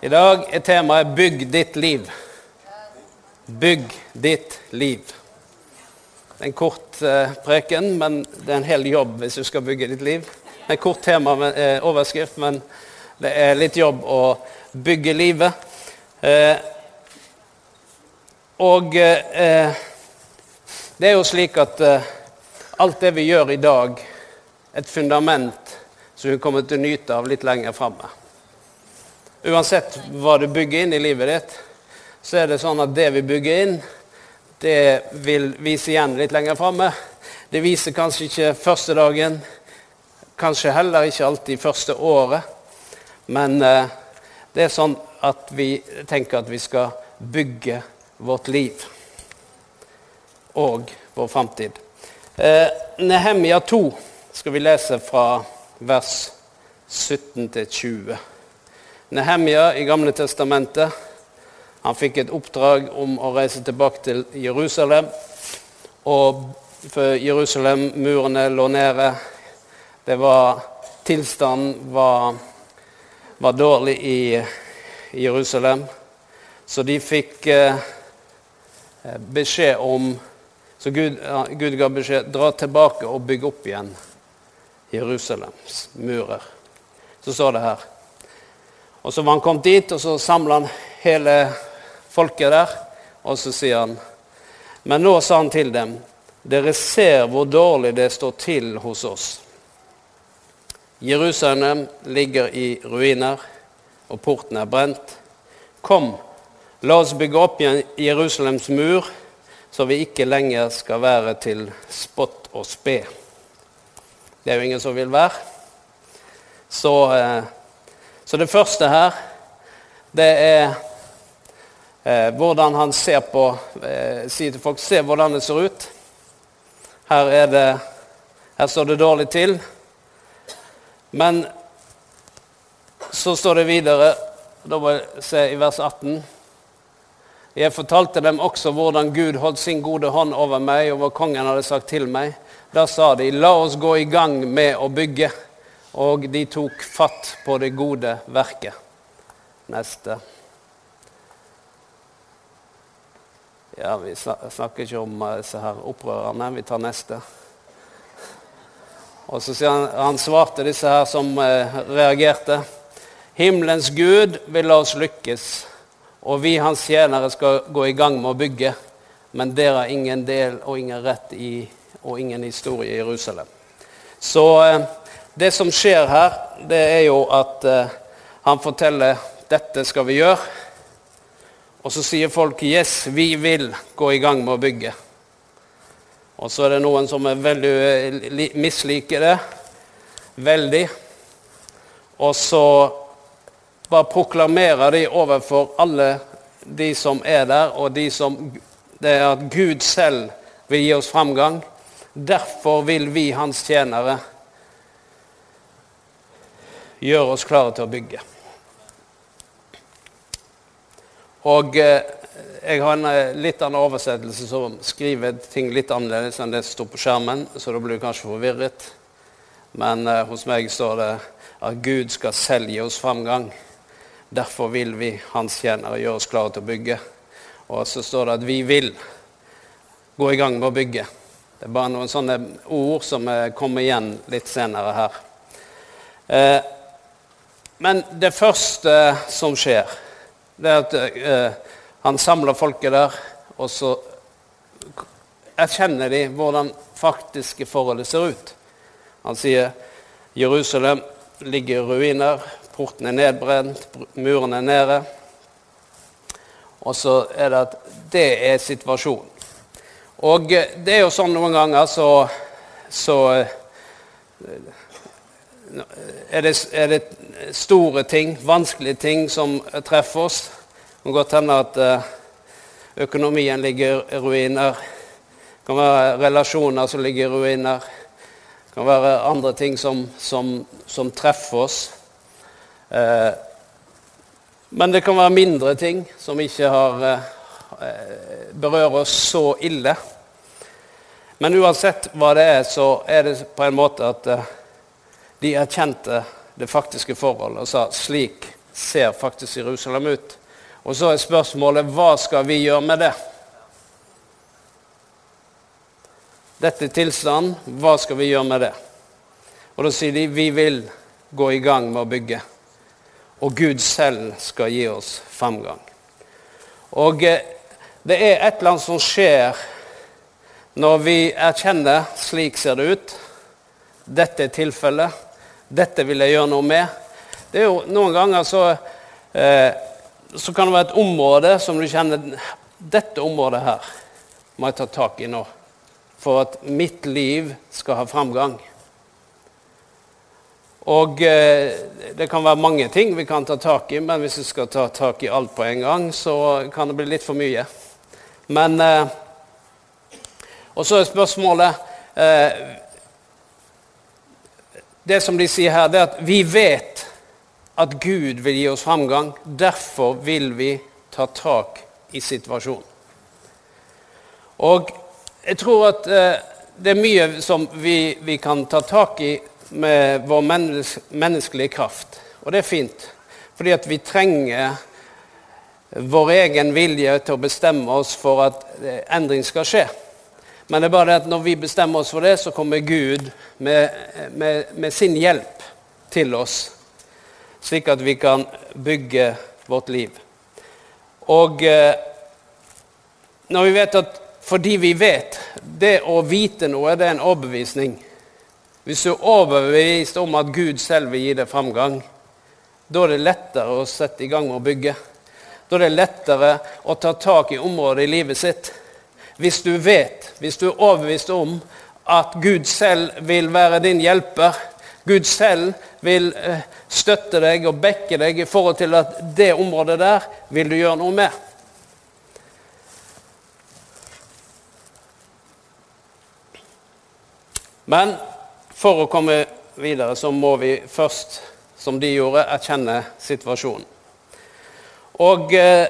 I dag er temaet 'Bygg ditt liv'. Bygg ditt liv. Det er en kort eh, preken, men det er en hel jobb hvis du skal bygge ditt liv. Det er en kort tema med eh, overskrift, men det er litt jobb å bygge livet. Eh, og det er jo slik at alt det vi gjør i dag, et fundament som vi kommer til å nyte av litt lenger framme. Uansett hva du bygger inn i livet ditt, så er det sånn at det vi bygger inn, det vil vise igjen litt lenger framme. Det viser kanskje ikke første dagen, kanskje heller ikke alltid første året. Men eh, det er sånn at vi tenker at vi skal bygge vårt liv og vår framtid. Eh, Nehemia 2 skal vi lese fra vers 17 til 20. Nehemia i Gamle testamentet han fikk et oppdrag om å reise tilbake til Jerusalem. Og for Jerusalem, murene lå nede. Det var, tilstanden var, var dårlig i, Jerusalem. Så de fikk eh, beskjed om Så Gud, Gud ga beskjed dra tilbake og bygge opp igjen Jerusalems murer. Så står det her og så var han kommet dit, og så samla han hele folket der. Og så sier han Men nå sa han til dem, dere ser hvor dårlig det står til hos oss. Jerusalem ligger i ruiner, og porten er brent. Kom, la oss bygge opp igjen Jerusalems mur, så vi ikke lenger skal være til spott og spe. Det er jo ingen som vil være. Så eh, så det første her, det er eh, hvordan han ser på eh, Sier til folk Se hvordan det ser ut. Her, er det, her står det dårlig til. Men så står det videre, da må jeg se i vers 18 Jeg fortalte dem også hvordan Gud holdt sin gode hånd over meg, og hva kongen hadde sagt til meg. Da sa de, la oss gå i gang med å bygge og de tok fatt på det gode verket. Neste. Ja, Vi snakker ikke om eh, disse her opprørerne. Vi tar neste. Og så sier han, han svarte disse her som eh, reagerte. Himmelens Gud vil la oss lykkes, og vi hans tjenere skal gå i gang med å bygge. Men dere har ingen del og ingen rett i, og ingen historie i Jerusalem. Så eh, det som skjer her, det er jo at uh, han forteller dette skal vi gjøre. Og så sier folk yes, vi vil gå i gang med å bygge. Og så er det noen som er veldig, eh, misliker det. Veldig. Og så bare proklamerer de overfor alle de som er der, og de som Det er at Gud selv vil gi oss framgang. Derfor vil vi, hans tjenere, gjør oss klare til å bygge. Og eh, jeg har en eh, litt annen oversettelse som skriver ting litt annerledes enn det som står på skjermen, så da blir du kanskje forvirret. Men eh, hos meg står det at Gud skal selv gi oss framgang. Derfor vil vi, hans tjenere, gjøre oss klare til å bygge. Og så står det at vi vil gå i gang med å bygge. Det er bare noen sånne ord som kommer igjen litt senere her. Eh, men det første som skjer, det er at eh, han samler folket der, og så erkjenner de hvordan faktiske forholdet ser ut. Han sier Jerusalem ligger i ruiner, porten er nedbrent, murene er nede. Og så er det at det er situasjonen. Og eh, det er jo sånn noen ganger så, så eh, er det, er det, store ting, vanskelige ting, som treffer oss. Det kan godt hende at eh, økonomien ligger i ruiner. Det kan være relasjoner som ligger i ruiner. Det kan være andre ting som, som, som treffer oss. Eh, men det kan være mindre ting som ikke har, eh, berører oss så ille. Men uansett hva det er, så er det på en måte at de erkjente det faktiske forholdet og sa slik ser faktisk Jerusalem ut. Og så er spørsmålet hva skal vi gjøre med det? Dette er tilstanden. Hva skal vi gjøre med det? Og Da sier de vi vil gå i gang med å bygge. Og Gud selv skal gi oss fremgang. Og eh, det er et eller annet som skjer når vi erkjenner slik ser det ut. Dette er tilfellet. Dette vil jeg gjøre noe med. Det er jo Noen ganger så, eh, så kan det være et område som du kjenner Dette området her må jeg ta tak i nå for at mitt liv skal ha framgang. Og eh, det kan være mange ting vi kan ta tak i, men hvis vi skal ta tak i alt på en gang, så kan det bli litt for mye. Men eh, Og så er spørsmålet eh, Det som de sier her, det er at vi vet at Gud vil gi oss framgang. Derfor vil vi ta tak i situasjonen. Og jeg tror at eh, det er mye som vi, vi, kan ta tak i med vår mennes menneskelige kraft. Og det er fint, fordi at vi trenger vår egen vilje til å bestemme oss for at eh, endring skal skje. Men det er bare det at når vi bestemmer oss for det, så kommer Gud med, med, med sin hjelp til oss, slik at vi kan bygge vårt liv. Og eh, når vi vet at fordi vi vet. Det å vite noe, det er en overbevisning. Hvis du er overbevist om at Gud selv vil gi deg framgang, da er det lettere å sette i gang med å bygge. Da er det lettere å ta tak i området i livet sitt. Hvis du vet, hvis du er overbevist om at Gud selv vil være din hjelper, Gud selv vil eh, støtte deg og backe deg i forhold til at det området der vil du gjøre noe med. Men for å komme videre så må vi først, som de gjorde, erkjenne situasjonen. Og eh,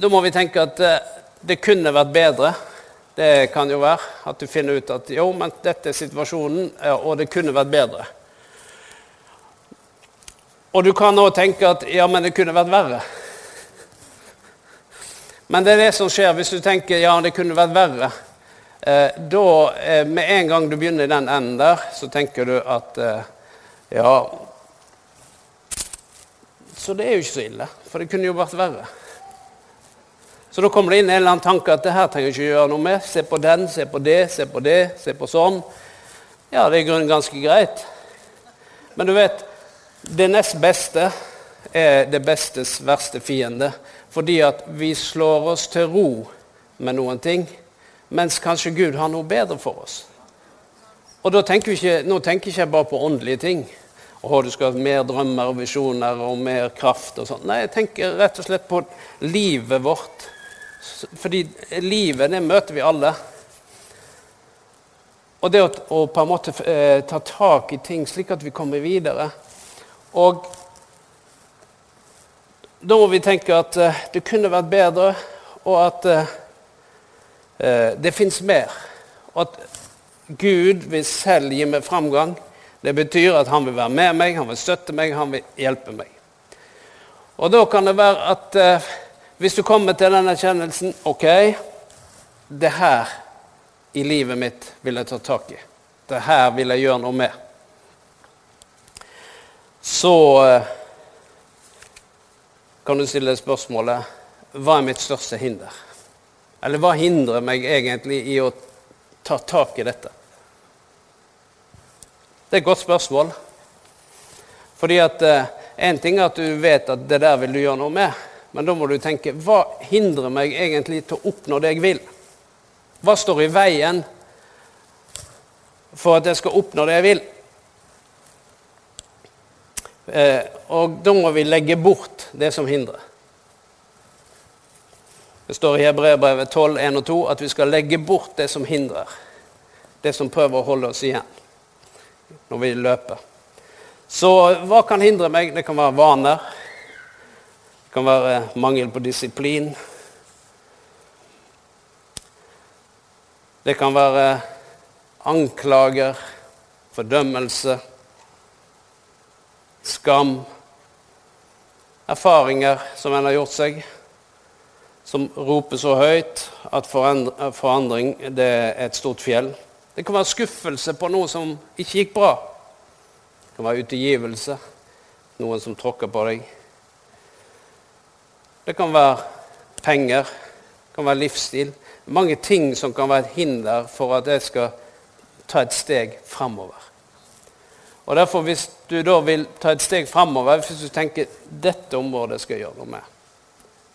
da må vi tenke at eh, det kunne vært bedre. Det kan jo være at du finner ut at jo, men dette er situasjonen, og det kunne vært bedre. Og du kan òg tenke at ja, men det kunne vært verre. Men det er det som skjer hvis du tenker ja, det kunne vært verre. Eh, da, eh, med en gang du begynner i den enden der, så tenker du at eh, ja Så det er jo ikke så ille, for det kunne jo vært verre. Så da kommer det inn en eller annen tanke at det her trenger jeg ikke gjøre noe med. Se på den, se på det, se på det, se på sånn. Ja, det er i grunnen ganske greit. Men du vet, det nest beste er det bestes verste fiende. Fordi at vi slår oss til ro med noen ting mens kanskje Gud har noe bedre for oss. Og tenker ikke, Nå tenker jeg bare på åndelige ting. Å, du skal ha mer drømmer og visjoner og mer kraft og sånn. Nei, jeg tenker rett og slett på livet vårt. Fordi livet, det møter vi alle. Og det å, å på en måte eh, ta tak i ting slik at vi kommer videre. Og da må vi tenke at eh, det kunne vært bedre, og at eh, det fins mer. Og at Gud vil selv gi meg framgang. Det betyr at han vil være med meg, han vil støtte meg, han vil hjelpe meg. Og da kan det være at hvis du kommer til den erkjennelsen Ok, det her i livet mitt vil jeg ta tak i. Det her vil jeg gjøre noe med. Så eh, kan du stille spørsmålet hva er mitt største hinder? Eller hva hindrer meg egentlig i å ta tak i dette? Det er et godt spørsmål. Fordi at Én eh, ting er at du vet at det der vil du gjøre noe med, men da må du tenke hva hindrer meg egentlig til å oppnå det jeg vil? Hva står i veien for at jeg skal oppnå det jeg vil? Eh, og da må vi legge bort det som hindrer. Det står i Hebreerbrevet 12, 1 og 2 at vi skal legge bort det som hindrer. Det som prøver å holde oss igjen når vi løper. Så hva kan hindre meg? Det kan være vaner. Det kan være mangel på disiplin. Det kan være anklager, fordømmelse, skam. erfaringer som en har gjort seg, som roper så høyt at forandring det er et stort fjell. Det kan være skuffelse på noe som ikke gikk bra. Det kan være utegivelse, noen som tråkker på deg. Det kan være penger, det kan være livsstil. Mange ting som kan være et hinder for at jeg skal ta et steg framover. Og derfor, Hvis du da vil ta et steg framover, hvis du tenker dette området skal jeg gjøre noe med,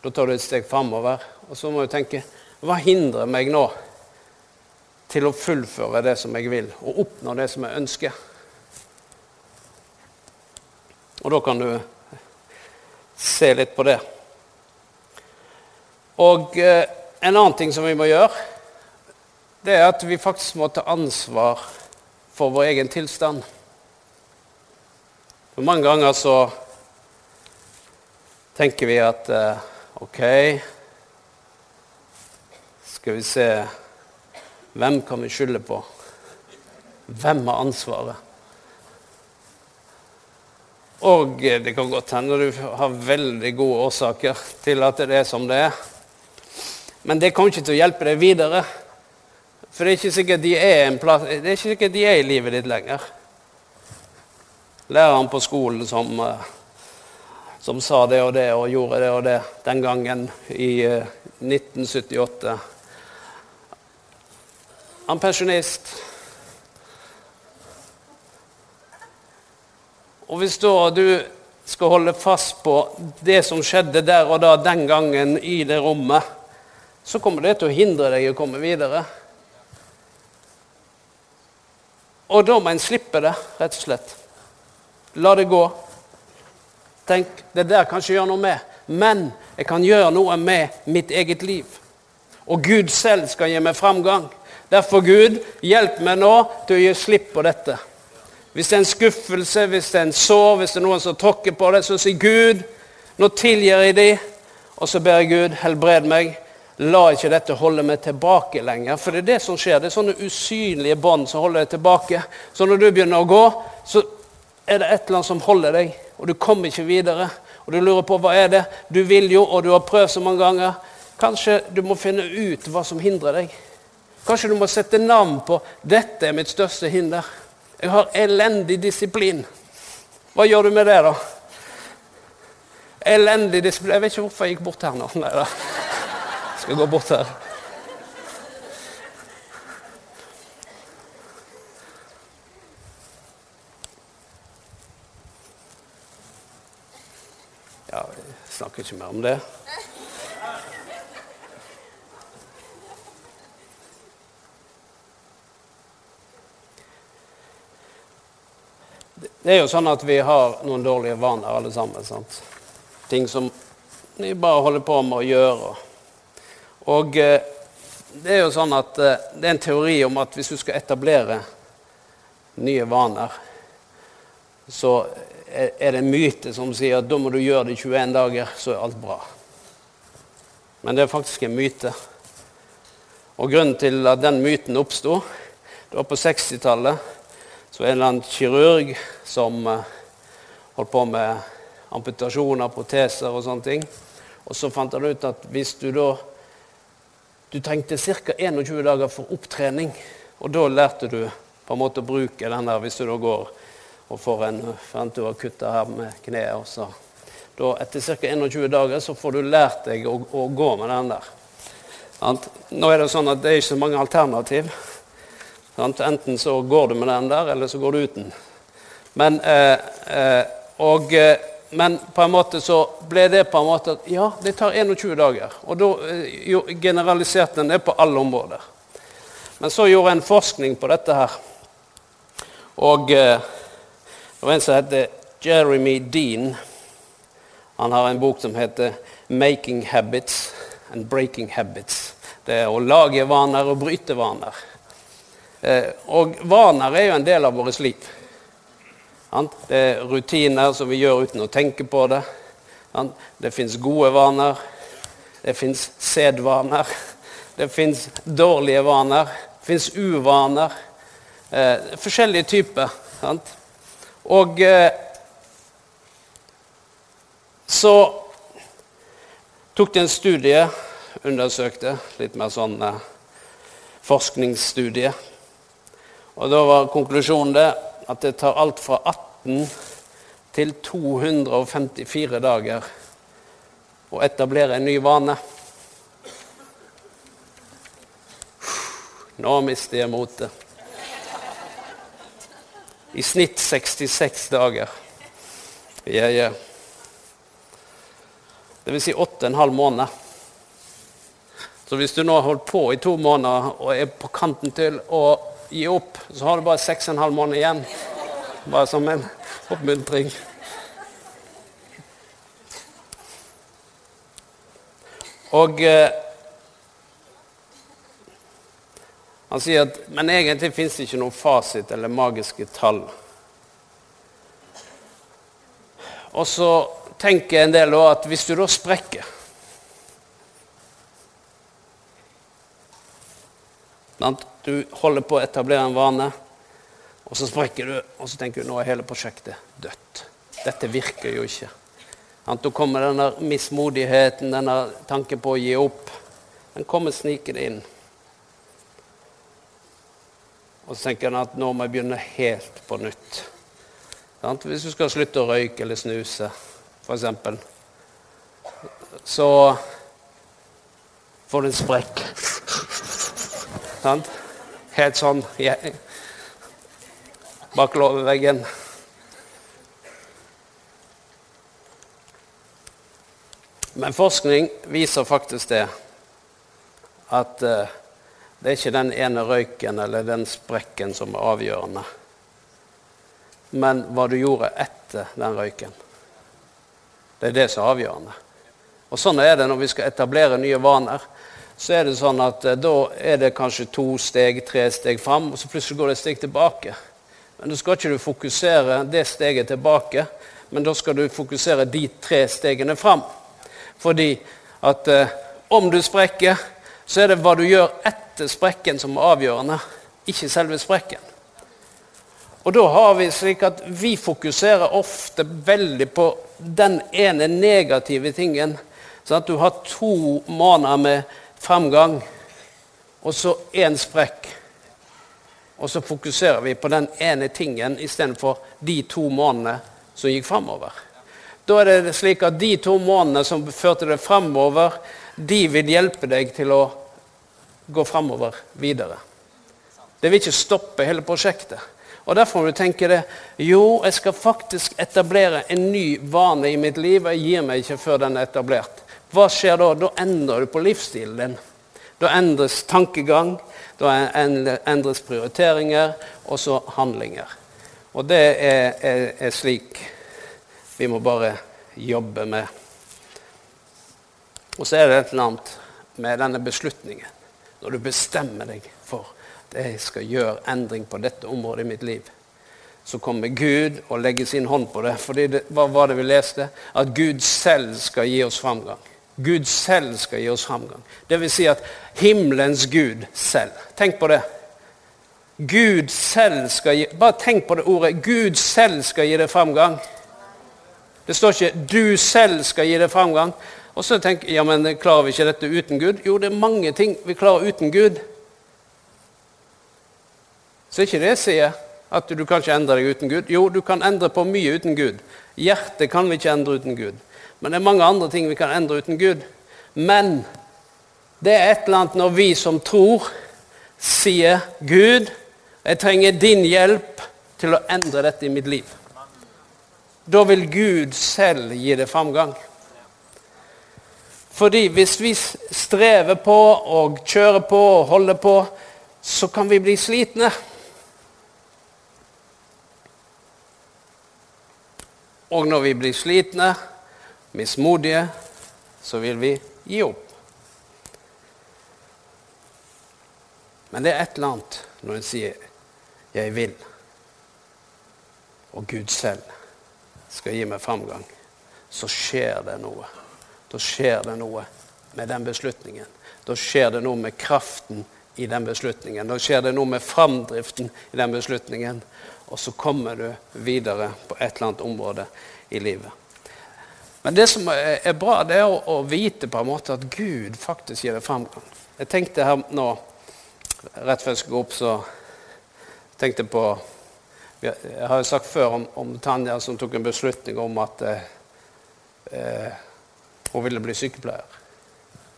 da tar du et steg framover. Og så må du tenke hva hindrer meg nå til å fullføre det som jeg vil, og oppnå det som jeg ønsker? Og da kan du se litt på det. Og eh, en annen ting som vi må gjøre, det er at vi faktisk må ta ansvar for vår egen tilstand. For mange ganger så tenker vi at eh, OK Skal vi se Hvem kan vi skylde på? Hvem har ansvaret? Og det kan godt hende du har veldig gode årsaker til at det er som det er. Men det kommer ikke til å hjelpe deg videre. For det er ikke sikkert de er, plass, det er, ikke sikkert de er i livet ditt lenger. Læreren på skolen som uh, som sa det og det og gjorde det og det den gangen i 1978. Eh, Han pensjonist. Og hvis da du skal holde fast på det som skjedde der og da den gangen i det rommet, så kommer det til å hindre deg i å komme videre. Og da må en slippe det, rett og slett. La det gå. Tenk, det der kan ikke gjøre noe med. Men jeg kan gjøre noe med mitt eget liv. Og Gud selv skal gi meg framgang. Derfor, Gud, hjelp meg nå til å gi slipp på dette. Hvis det er en skuffelse, hvis det er en sår, hvis det er noen som tråkker på det, så sier Gud, nå tilgir jeg de, og så ber jeg Gud, helbred meg. La ikke dette holde meg tilbake lenger. For det er det som skjer. Det er sånne usynlige bånd som holder deg tilbake. Så når du begynner å gå, så er det et eller annet som holder deg og du kommer ikke videre. Og du lurer på hva er det Du vil jo, og du har prøvd så mange ganger. Kanskje du må finne ut hva som hindrer deg. Kanskje du må sette navn på 'Dette er mitt største hinder'. Jeg har elendig disiplin. Hva gjør du med det, da? Elendig disiplin Jeg vet ikke hvorfor jeg gikk bort her nå. Nei da. Skal gå bort her. Ja, vi snakker ikke mer om det. Det er jo sånn at vi har noen dårlige vaner, alle sammen. Sant? Ting som vi bare holder på med å gjøre. Og eh, det er jo sånn at eh, det er en teori om at hvis du skal etablere nye vaner, så er det en myte som sier at da må du gjøre det i 21 dager, så er alt bra. Men det er faktisk en myte. Og grunnen til at den myten oppsto, det var på 60-tallet. Så en eller annen kirurg som eh, holdt på med amputasjoner, proteser og sånne ting. Og så fant han ut at hvis du da Du trengte ca. 21 dager for opptrening. Og da lærte du på en måte å bruke den der hvis du da går og får en fant du har kutta her med kneet. så da, etter ca. 21 dager så får du lært deg å, å gå med den der. Sant? Nå er det sånn at det er ikke så mange alternativ. Sant? Enten så går du med den der, eller så går du uten. Men, eh, eh, og, eh, men på en måte så ble det på en måte at ja, det tar 21 dager. Og da eh, generaliserte en det på alle områder. Men så gjorde en forskning på dette her. Og eh, det var en som heter Jeremy Dean. Han har en bok som heter 'Making Habits and Breaking Habits'. Det er å lage vaner og bryte vaner. Eh, og vaner er jo en del av vårt liv. Det er rutiner som vi gjør uten å tenke på det. Det fins gode vaner. Det fins sedvaner. Det fins dårlige vaner. Det fins uvaner. Eh, forskjellige typer. Sant? Og eh, så tok de en studie, undersøkte, litt mer sånn eh, forskningsstudie. Og da var konklusjonen det at det tar alt fra 18 til 254 dager å etablere en ny vane. Nå mister jeg motet. I snitt 66 dager. Ja, ja. Det vil si 8,5 måneder. Så hvis du nå har holdt på i to måneder og er på kanten til å gi opp, så har du bare 6,5 måneder igjen. Bare som en oppmuntring. Og eh, han sier at Men egentlig fins det ikke noen fasit eller magiske tall. Og så tenker en del at hvis du da sprekker Du holder på å etablere en vane, og så sprekker du, og så tenker du nå er hele prosjektet dødt. Dette virker jo ikke. Da kommer denne mismodigheten, denne tanken på å gi opp. Den kommer snikende inn. Og så tenker en at nå må jeg begynne helt på nytt. Hvis du skal slutte å røyke eller snuse, f.eks., så får du en sprekk. Helt sånn bak låveveggen. Men forskning viser faktisk det at uh, det er ikke den ene røyken eller den sprekken som er avgjørende, men hva du gjorde etter den røyken. Det er det som er avgjørende. Og Sånn er det når vi skal etablere nye vaner. Så er det sånn at uh, Da er det kanskje to steg, tre steg fram, og så plutselig går det et steg tilbake. Men da skal ikke du fokusere det steget tilbake, men da skal du fokusere de tre stegene fram. Fordi at eh, om du sprekker, så er det hva du gjør etter sprekken som er avgjørende, ikke selve sprekken. Og da har vi slik at vi fokuserer ofte veldig på den ene negative tingen. Sånn at du har to måneder med fremgang, og så én sprekk. Og så fokuserer vi på den ene tingen istedenfor de to månedene som gikk framover. Da er det slik at de to månedene som førte deg framover, de vil hjelpe deg til å gå framover videre. Det vil ikke stoppe hele prosjektet. Og Derfor må du tenke det. Jo, jeg skal faktisk etablere en ny vane i mitt liv. og Jeg gir meg ikke før den er etablert. Hva skjer da? Da endrer du på livsstilen din. Da endres tankegang, da endres prioriteringer, og så handlinger. Og det er, er, er slik vi må bare jobbe med. Og så er det et eller annet med denne beslutningen. Når du bestemmer deg for at jeg skal gjøre endring på dette området i mitt liv, så kommer Gud og legger sin hånd på det. For hva var det vi leste? At Gud selv skal gi oss framgang. Gud selv skal gi oss framgang. Det vil si at himmelens Gud selv. Tenk på det. Gud selv skal gi Bare tenk på det ordet. Gud selv skal gi deg framgang. Det står ikke 'du selv skal gi deg framgang'. Og så jeg, ja, men klarer vi ikke dette uten Gud? Jo, det er mange ting vi klarer uten Gud. Så ikke det sier at du kan ikke endre deg uten Gud. Jo, du kan endre på mye uten Gud. Hjertet kan vi ikke endre uten Gud. Men det er mange andre ting vi kan endre uten Gud. Men det er et eller annet når vi som tror, sier 'Gud, jeg trenger din hjelp til å endre dette i mitt liv'. Da vil Gud selv gi det framgang. Fordi hvis vi strever på og kjører på og holder på, så kan vi bli slitne. Og når vi blir slitne, mismodige, så vil vi gi opp. Men det er et eller annet når en sier 'jeg vil', og Gud selv skal gi meg framgang, så skjer det noe. Da skjer det noe med den beslutningen. Da skjer det noe med kraften i den beslutningen. Da skjer det noe med framdriften i den beslutningen. Og så kommer du videre på et eller annet område i livet. Men det som er bra, det er å, vite på en måte at Gud faktisk gir deg framgang. Jeg tenkte her nå, rett før jeg skulle opp, så tenkte jeg på Jeg har jo sagt før om, om Tanja som tok en beslutning om at eh, eh, hun ville bli sykepleier.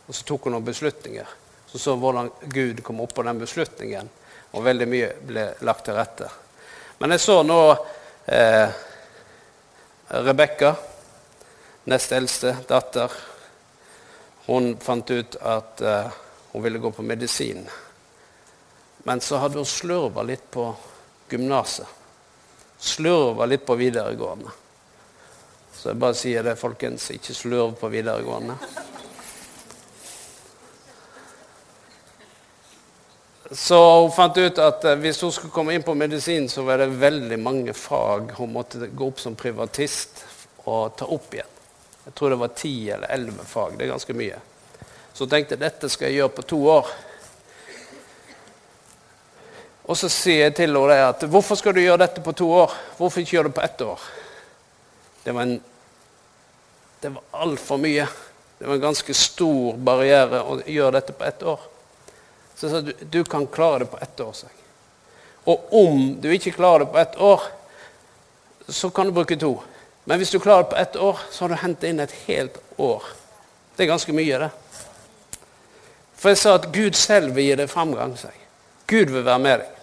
Og så tok hun noen beslutninger. Så så hvordan Gud kom opp på den beslutningen, og veldig mye ble lagt til rette. Men jeg så nå eh, Rebekka nest eldste datter, hun fant ut at uh, hun ville gå på medisin. Men så hadde hun slurva litt på gymnaset. Slurva litt på videregående. Så jeg bare sier det, folkens. Ikke slurv på videregående. Så hun fant ut at eh, hvis hun skulle komme inn på medisin, så var det veldig mange fag hun måtte gå opp som privatist og ta opp igjen. Jeg tror det var ti eller elleve fag. Det er ganske mye. Så jeg tenkte dette skal jeg gjøre på to år. Og så sier jeg til henne at hvorfor skal du gjøre dette på to år? Hvorfor ikke gjøre det på ett år? Det var, en, det var altfor mye. Det var en ganske stor barriere å gjøre dette på ett år. Så jeg sa du, du kan klare det på ett år. Så. Og om du ikke klarer det på ett år, så kan du bruke to. Men hvis du klarer det på ett år, så har du hentet inn et helt år. Det er ganske mye, det. For jeg sa at Gud selv vil gi deg framgang. Seg. Gud vil være med deg.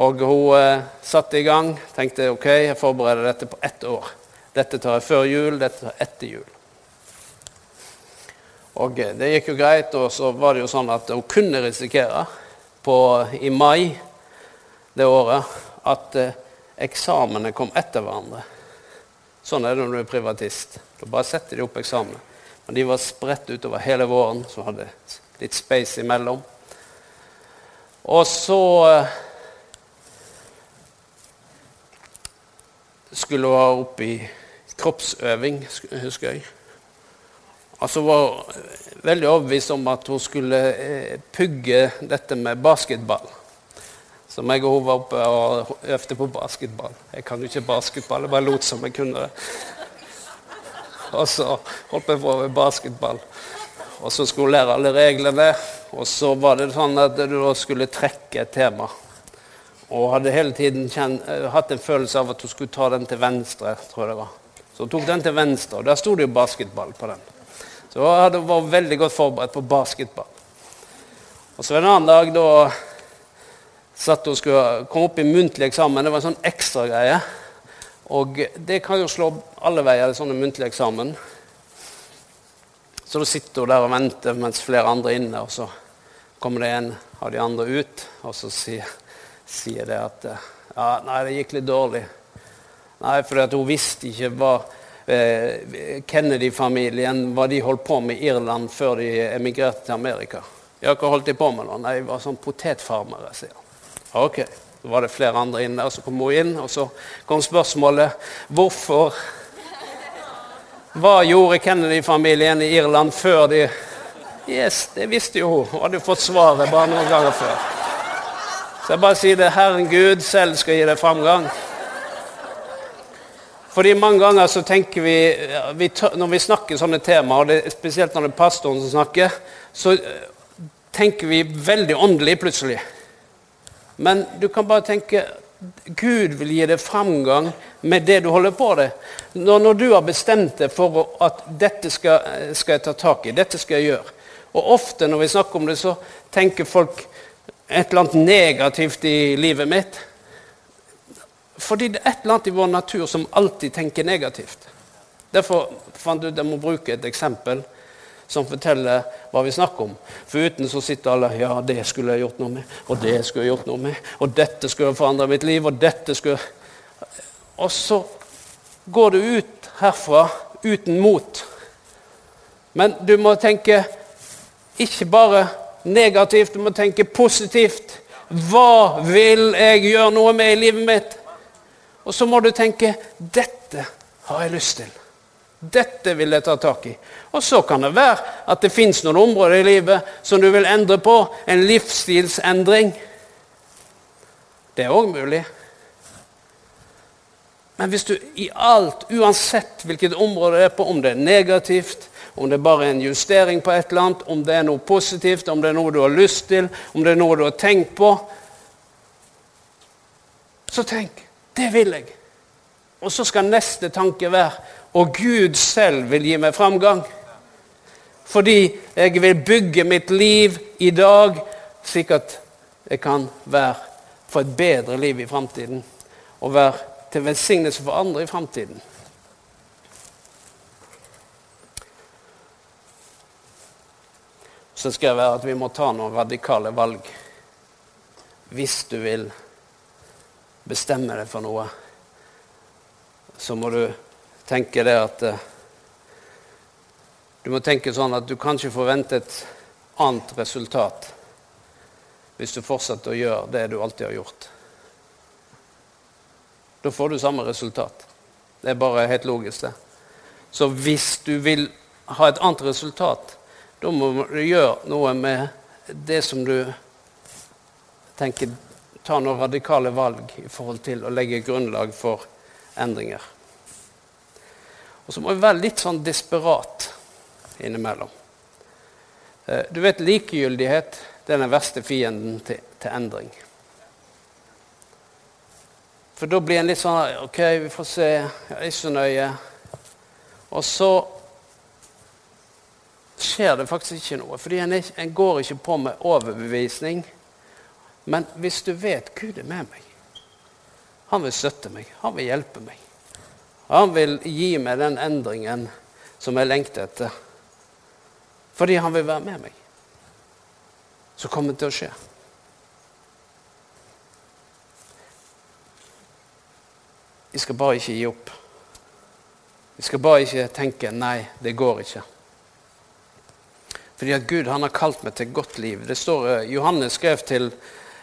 Og hun eh, satte i gang. Tenkte ok, jeg forbereder dette på ett år. Dette tar jeg før jul, dette tar jeg etter jul. Og eh, det gikk jo greit, og så var det jo sånn at hun kunne risikere på, i mai det året at eh, eksamene kom etter hverandre. Sånn er det når du er privatist. Da bare setter de opp eksamene. Men de var spredt utover hele våren, så hadde litt space imellom. Og så eh, skulle hun ha opp i kroppsøving, husker jeg. Altså var veldig overbevist om at hun skulle eh, pugge dette med basketball. Så meg og hun var oppe og øvde på basketball. Jeg kan jo ikke basketball, jeg bare lot som jeg kunne det. Og så holdt jeg på med basketball. Og så skulle hun lære alle reglene. Og så var det sånn at du da skulle trekke et tema. Og hadde hele tiden kjent, eh, hatt en følelse av at hun skulle ta den til venstre. tror jeg det var. Så hun tok den til venstre, og der sto det jo basketball på den. Så hun vært veldig godt forberedt på basketball. Og så en annen dag da satt og skulle komme opp i muntlig eksamen. Det var en sånn ekstragreie. Og det kan jo slå alle veier, sånne muntlige eksamen. Så da sitter hun der og venter mens flere andre er inne, og så kommer det en av de andre ut, og så sier, sier det at ja, nei, det gikk litt dårlig. Nei, for hun visste ikke hva eh, Kennedy-familien hva de holdt på med i Irland før de emigrerte til Amerika. Ja, hva holdt de på med da? Nei, de var sånn potetfarmere, sier han. Ok, Så var det flere andre inne, og så kom hun inn, og så kom spørsmålet hvorfor Hva gjorde Kennedy-familien i Irland før de Yes, det visste jo hun. Hun hadde jo fått svaret bare noen ganger før. Så jeg bare sier det Herren Gud selv skal gi deg framgang. Fordi mange ganger så tenker vi, vi Når vi snakker sånne temaer, og det, spesielt når det er pastoren som snakker, så tenker vi veldig åndelig plutselig. Men du kan bare tenke Gud vil gi deg framgang med det du holder på med. Når, når, du har bestemt deg for at dette skal, skal, jeg ta tak i, dette skal jeg gjøre. Og ofte når vi snakker om det, så tenker folk et eller annet negativt i livet mitt. Fordi det er et eller annet i vår natur som alltid tenker negativt. Derfor fant du ut jeg må bruke et eksempel som forteller hva vi snakker om. For uten så sitter alle ja, det skulle jeg gjort noe med, og det skulle jeg gjort noe med, og dette skulle forandre mitt liv, og dette skulle Og så går du ut herfra uten mot. Men du må tenke ikke bare negativt, du må tenke positivt. Hva vil jeg gjøre noe med i livet mitt? Og så må du tenke dette har jeg lyst til. Dette vil jeg ta tak i. Og så kan det være at det fins noen områder i livet som du vil endre på. En livsstilsendring. Det er òg mulig. Men hvis du i alt, uansett hvilket område det er på, om det er negativt, om det bare er en justering på et eller annet, om det er noe positivt, om det er noe du har lyst til, om det er noe du har tenkt på Så tenk det vil jeg. Og så skal neste tanke være og Gud selv vil gi meg framgang. Fordi jeg vil bygge mitt liv i dag slik at jeg kan være, få et bedre liv i framtiden. Og være til velsignelse for andre i framtiden. Så det være at vi må ta noen radikale valg hvis du vil bestemme deg for noe så må du tenke det at eh, Du må tenke sånn at du kan ikke forvente et annet resultat hvis du fortsetter å gjøre det du alltid har gjort. Da får du samme resultat. Det er bare helt logisk, det. Så hvis du vil ha et annet resultat, da må du gjøre noe med det som du tenker Ta noen radikale valg i forhold til å legge grunnlag for endringer. Og så må vi være litt sånn desperat innimellom. Eh, du vet, likegyldighet det er den verste fienden til, til endring. For da blir en litt sånn OK, vi får se. Jeg er ikke så nøye. Og så skjer det faktisk ikke noe. Fordi en, en går ikke på med overbevisning. Men hvis du vet Gud er med meg, han vil støtte meg, han vil hjelpe meg. Han vil gi meg den endringen som jeg lengter etter. Fordi han vil være med meg. Så kommer det til å skje. Vi skal bare ikke gi opp. Vi skal bare ikke tenke 'nei, det går ikke'. Fordi at Gud han har kalt meg til godt liv. Det står, eh, Johannes skrev til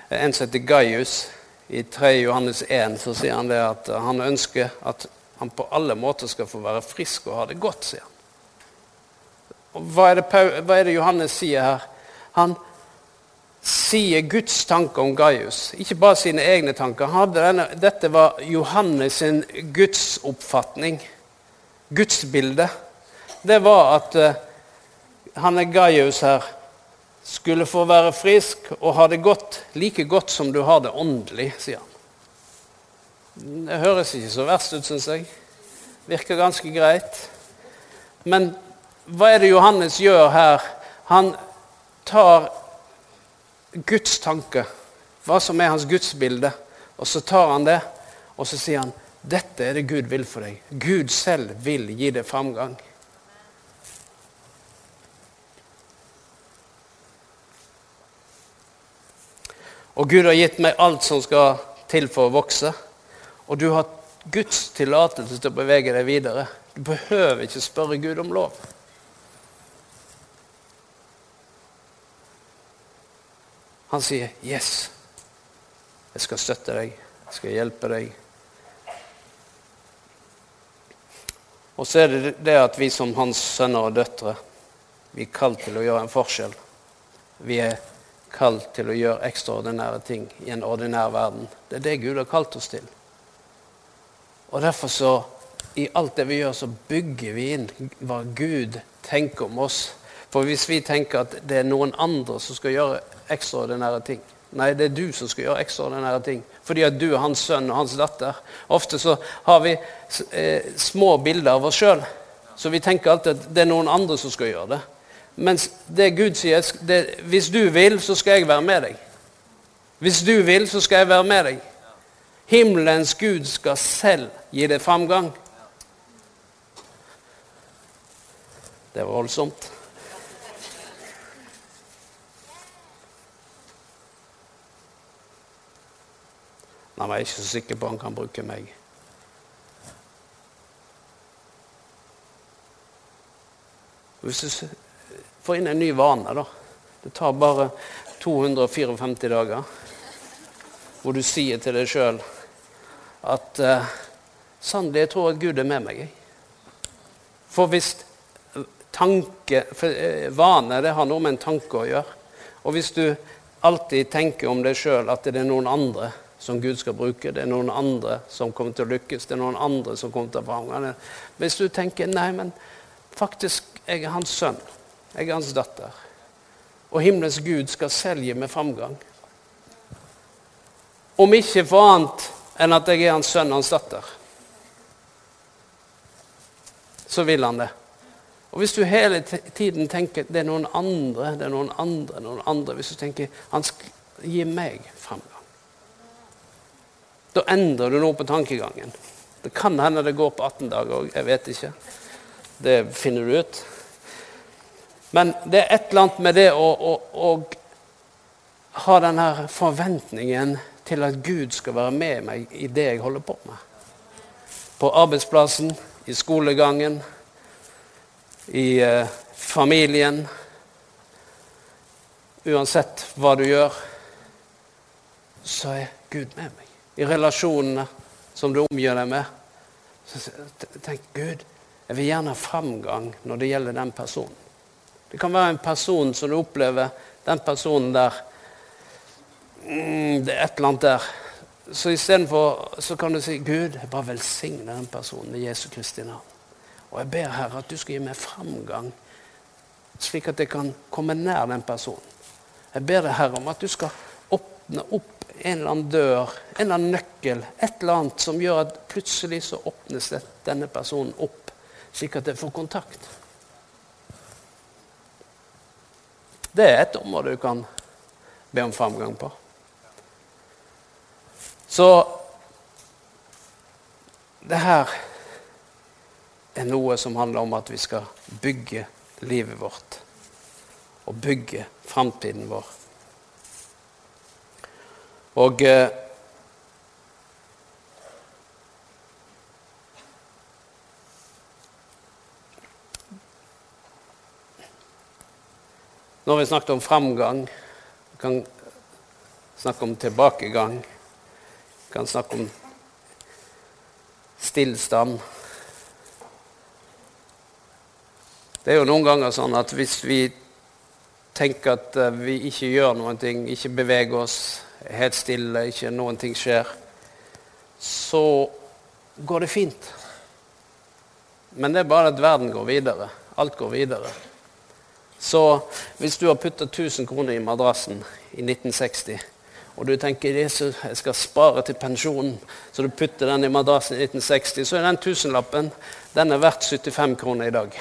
en som heter Gaius i 3. Johannes 1, så sier han det at han ønsker at han på alle måter skal få være frisk og ha det godt, sier han. Og hva er, det, hva er det Johannes sier her? Han sier Guds tanke om Gaius, ikke bare sine egne tanker. Denne, dette var Johannes sin gudsoppfatning, gudsbilde. Det var at uh, han er Gaius her skulle få være frisk og ha det godt, like godt som du har det åndelig, sier han. Det høres ikke så verst ut, syns jeg. Virker ganske greit. Men hva er det Johannes gjør her? Han tar Guds tanke, hva som er hans gudsbilde, og så tar han det, og så sier han dette er det Gud vil for deg. Gud selv vil gi deg framgang. Og Gud har gitt meg alt som skal til for å vokse. Og du har Guds tillatelse til å bevege deg videre. Du behøver ikke spørre Gud om lov. Han sier 'yes'. Jeg skal støtte deg, jeg skal hjelpe deg. Og så er det det at vi som hans sønner og døtre, vi er kalt til å gjøre en forskjell. Vi er kalt til å gjøre ekstraordinære ting i en ordinær verden. Det er det Gud har kalt oss til. Og derfor så, i alt det vi gjør, så bygger vi inn hva Gud tenker om oss. For hvis vi tenker at det er noen andre som skal gjøre ekstraordinære ting Nei, det er du som skal gjøre ekstraordinære ting. Fordi at du er hans sønn og hans datter. Ofte så har vi eh, små bilder av oss sjøl. Så vi tenker alltid at det er noen andre som skal gjøre det. Mens det Gud sier, det, hvis du vil, så skal jeg være med deg. Hvis du vil, så skal jeg være med deg. Himmelens Gud skal selv gi deg framgang. Det var voldsomt. Jeg er ikke så sikker på om han kan bruke meg. Hvis du får inn en ny vane, da Det tar bare 254 dager hvor du sier til deg sjøl at uh, sannelig, jeg tror at Gud er med meg. For hvis tanke for uh, Vane det har noe med en tanke å gjøre. Og hvis du alltid tenker om deg sjøl at det er noen andre som Gud skal bruke. Det er noen andre som kommer til å lykkes. Det er noen andre som kommer til å framgang. Hvis du tenker nei, men faktisk, jeg er hans sønn. Jeg er hans datter. Og himmelens Gud skal selge med framgang. Om ikke for annet enn at jeg er hans sønn og hans datter. Så vil han det. Og Hvis du hele tiden tenker det er noen andre, det er noen andre, noen andre Hvis du tenker han skal gi meg framgang Da endrer du noe på tankegangen. Det kan hende det går på 18 dager òg. Jeg vet ikke. Det finner du ut. Men det er et eller annet med det å, å, å ha denne forventningen til at Gud skal være med meg i det jeg holder på med. På arbeidsplassen, i skolegangen, i eh, familien. Uansett hva du gjør, så er Gud med meg. I relasjonene som du omgjør deg med. Så tenk Gud, jeg vil gjerne ha framgang når det gjelder den personen. Det kan være en person som du opplever Den personen der mm, Det er et eller annet der. Så istedenfor så kan du si Gud, jeg bare velsigner den personen i Jesu Kristi navn. Og jeg ber Herre at du skal gi meg framgang, slik at jeg kan komme nær den personen. Jeg ber deg, Herre, om at du skal åpne opp en eller annen dør, en eller annen nøkkel, et eller annet som gjør at plutselig så åpnes denne personen opp, slik at jeg får kontakt. Det er et område du kan be om framgang på. Så det her er noe som handler om at vi skal bygge livet vårt. Og bygge framtiden vår. Og eh, Nå har vi snakket om framgang. Vi kan snakke om tilbakegang. Kan snakke om stillstand. Det er jo noen ganger sånn at hvis vi tenker at eh, vi ikke gjør noen ting, ikke beveger oss helt stille, ikke noen ting skjer, så går det fint. Men det er bare at verden går videre. Alt går videre. Så hvis du har putta 1000 kroner i madrassen i 1960, og du tenker Jesus, jeg skal spare til pensjonen, så du putter den i madrassen i 1960, så er den tusenlappen den er verdt 75 kroner i dag.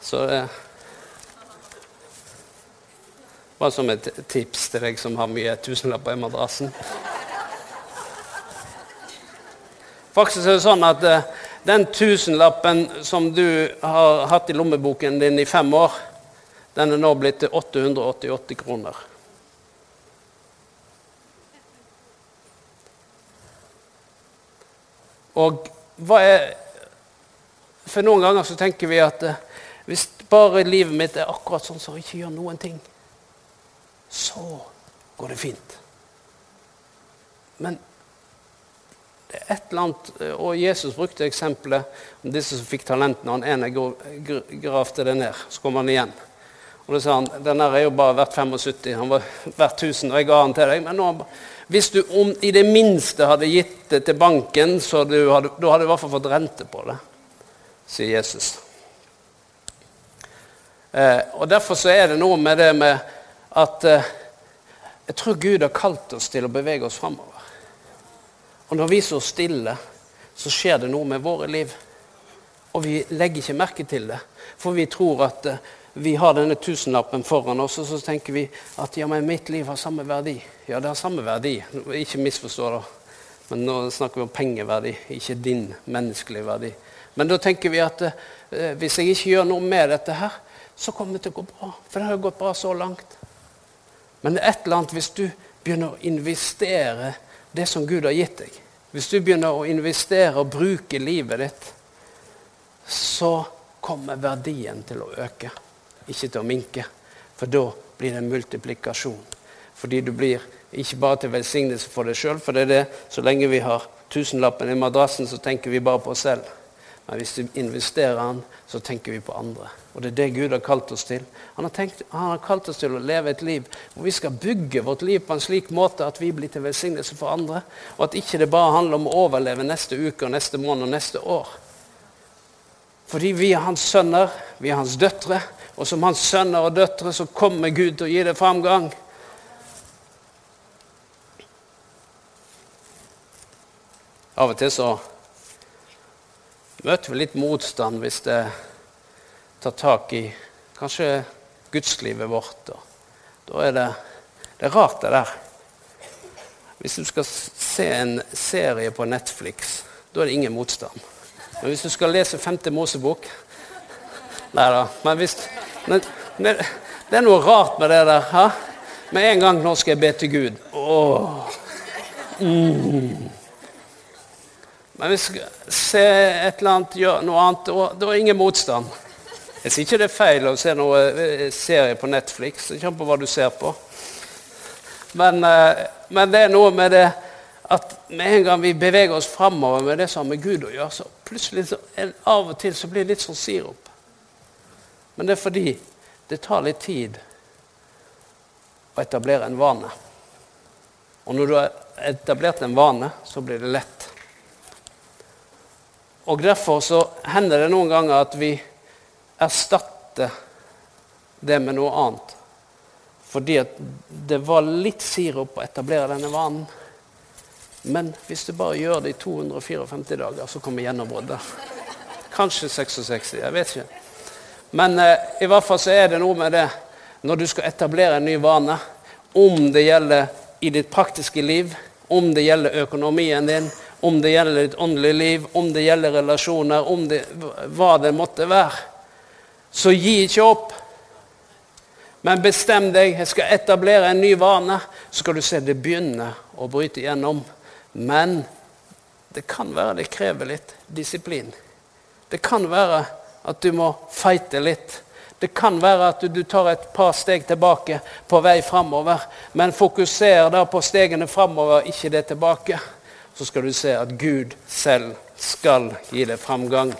Så eh, Bare som et tips til deg som har mye tusenlapper i madrassen. Faktisk er det sånn at eh, den tusenlappen som du har hatt i lommeboken din i fem år, den er nå blitt til 888 kroner. Og hva er For noen ganger så tenker vi at eh, hvis bare livet mitt er akkurat sånn som så ikke gjør noen ting, så går det fint. Men det er et eller annet Og Jesus brukte eksempelet om disse som fikk talentene. Han ene gravde det ned, så kom han igjen. Og da sa han den er jo bare verdt 75, han var verdt 1000, og jeg ga han til deg. Men nå, hvis du om, i det minste hadde gitt det til banken, så du hadde, da hadde du i hvert fall fått rente på det, sier Jesus. Eh, og Derfor så er det noe med det med at eh, jeg tror Gud har kalt oss til å bevege oss framover. Og når vi står stille, så skjer det noe med våre liv. Og vi legger ikke merke til det. For vi tror at eh, vi har denne tusenlappen foran oss, og så tenker vi at ja, men mitt liv har samme verdi. Ja, det har samme verdi. Ikke misforstå det. Men nå snakker vi om pengeverdi, ikke din menneskelige verdi. Men da tenker vi at eh, hvis jeg ikke gjør noe med dette her, så kommer det til å gå bra. For det har jo gått bra så langt. Men det er et eller annet hvis du begynner å investere det som Gud har gitt deg. Hvis du begynner å investere og bruke livet ditt, så kommer verdien til å øke, ikke til å minke. For da blir det en multiplikasjon. Fordi du blir ikke bare til velsignelse for deg sjøl, for det er det så lenge vi har tusenlappen i madrassen, så tenker vi bare på oss selv. Men hvis du investerer den, så tenker vi på andre. Og det er det Gud har kalt oss til. Han har, tenkt, han har kalt oss til å leve et liv hvor vi skal bygge vårt liv på en slik måte at vi blir til velsignelse for andre. Og at ikke det bare handler om å overleve neste uke og neste måned og neste år. Fordi vi er hans sønner, vi er hans døtre. Og som hans sønner og døtre så kommer Gud til å gi det framgang. Av og til så møter vi litt motstand hvis det tar tak i kanskje gudslivet vårt. Da er det, det er rart, det der. Hvis du skal se en serie på Netflix, da er det ingen motstand. Men hvis du skal lese Femte Mosebok Nei da. Men hvis det, er noe rart med det der. Ha? Med en gang nå skal jeg be til Gud. Åh. Mm. Men hvis vi se et eller annet, gjøre noe annet, da er ingen motstand. Jeg sier ikke det er feil å se noe eh, serie på Netflix. Det kommer på hva du ser på. Men, eh, men, det er noe med det at med en gang vi beveger oss framover med det som har med Gud å gjøre, så plutselig så, av og til så blir det litt sånn sirup. Men det er fordi det tar litt tid å etablere en vane. Og når du har etablert en vane, så blir det lett. Og Derfor så hender det noen ganger at vi erstatter det med noe annet. Fordi at det var litt sirup å etablere denne vanen. Men hvis du bare gjør det i 254 dager, så kommer gjennombruddet. Kanskje 66, jeg vet ikke. Men eh, i hvert fall så er det noe med det når du skal etablere en ny vane, om det gjelder i ditt praktiske liv, om det gjelder økonomien din, om det gjelder ditt åndelige liv, om det gjelder relasjoner, om det, hva det måtte være. Så gi ikke opp. Men bestem deg. Jeg skal etablere en ny vane. Så skal du se det begynner å bryte igjennom. Men det kan være det krever litt disiplin. Det kan være at du må feite litt. Det kan være at du tar et par steg tilbake på vei framover. Men fokuser da på stegene framover, ikke det tilbake så skal du se at Gud selv skal gi deg framgang.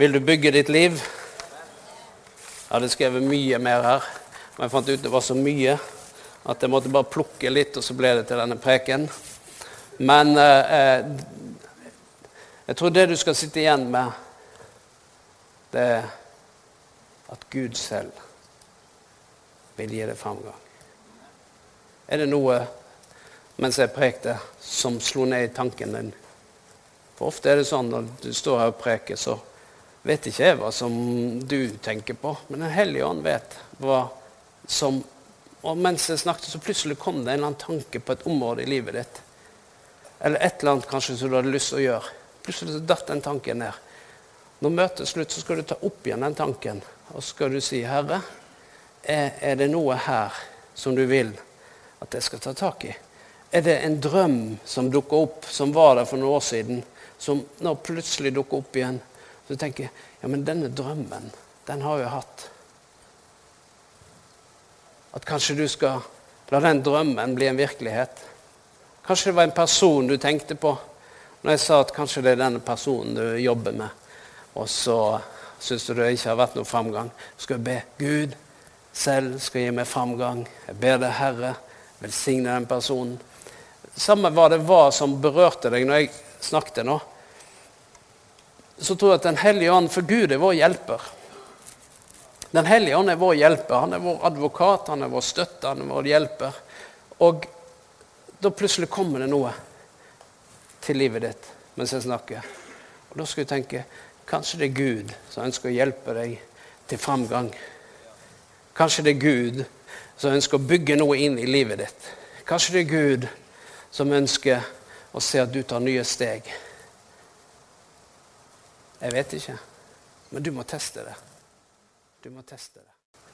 Vil du bygge ditt liv? Jeg hadde skrevet mye mer her, men jeg fant ut det var så mye at jeg måtte bare plukke litt, og så ble det til denne preken. Men eh, jeg tror det du skal sitte igjen med, det er at Gud selv vil gi deg framgang. Er det noe mens jeg prekte, som slo ned i tanken din? For ofte er det sånn når du står her og preker, så vet ikke jeg hva som du tenker på. Men Den hellige ånd vet hva som Og mens jeg snakket, så plutselig kom det en eller annen tanke på et område i livet ditt. Eller et eller annet kanskje som du hadde lyst til å gjøre. Plutselig datt den tanken ned. Når møtet er slutt, så skal du ta opp igjen den tanken. Og så skal du si, 'Herre, er, det noe her som du vil?' at jeg skal ta tak i? Er det en drøm som dukker opp, som var der for noen år siden, som nå plutselig dukker opp igjen? Så tenker jeg ja, men denne drømmen, den har jeg hatt. At kanskje du skal la den drømmen bli en virkelighet. Kanskje det var en person du tenkte på når jeg sa at kanskje det er denne personen du jobber med, og så syns du det ikke har vært noen framgang. Skal jeg be Gud selv skal gi meg framgang. Jeg ber deg, Herre, Velsigne den personen. Samme hva det var som berørte deg når jeg snakket nå, så tror jeg at Den hellige ånd For Gud er vår hjelper. Den hellige ånd er vår hjelper. Han er vår advokat, han er vår støtte, han er vår hjelper. Og da plutselig kommer det noe til livet ditt mens jeg snakker. Og da skal du tenke kanskje det er Gud som ønsker å hjelpe deg til framgang. Kanskje det er Gud som ønsker å bygge noe inn i livet ditt. Kanskje det er Gud som ønsker å se at du tar nye steg. Jeg vet ikke, men du må teste det. Du må teste det.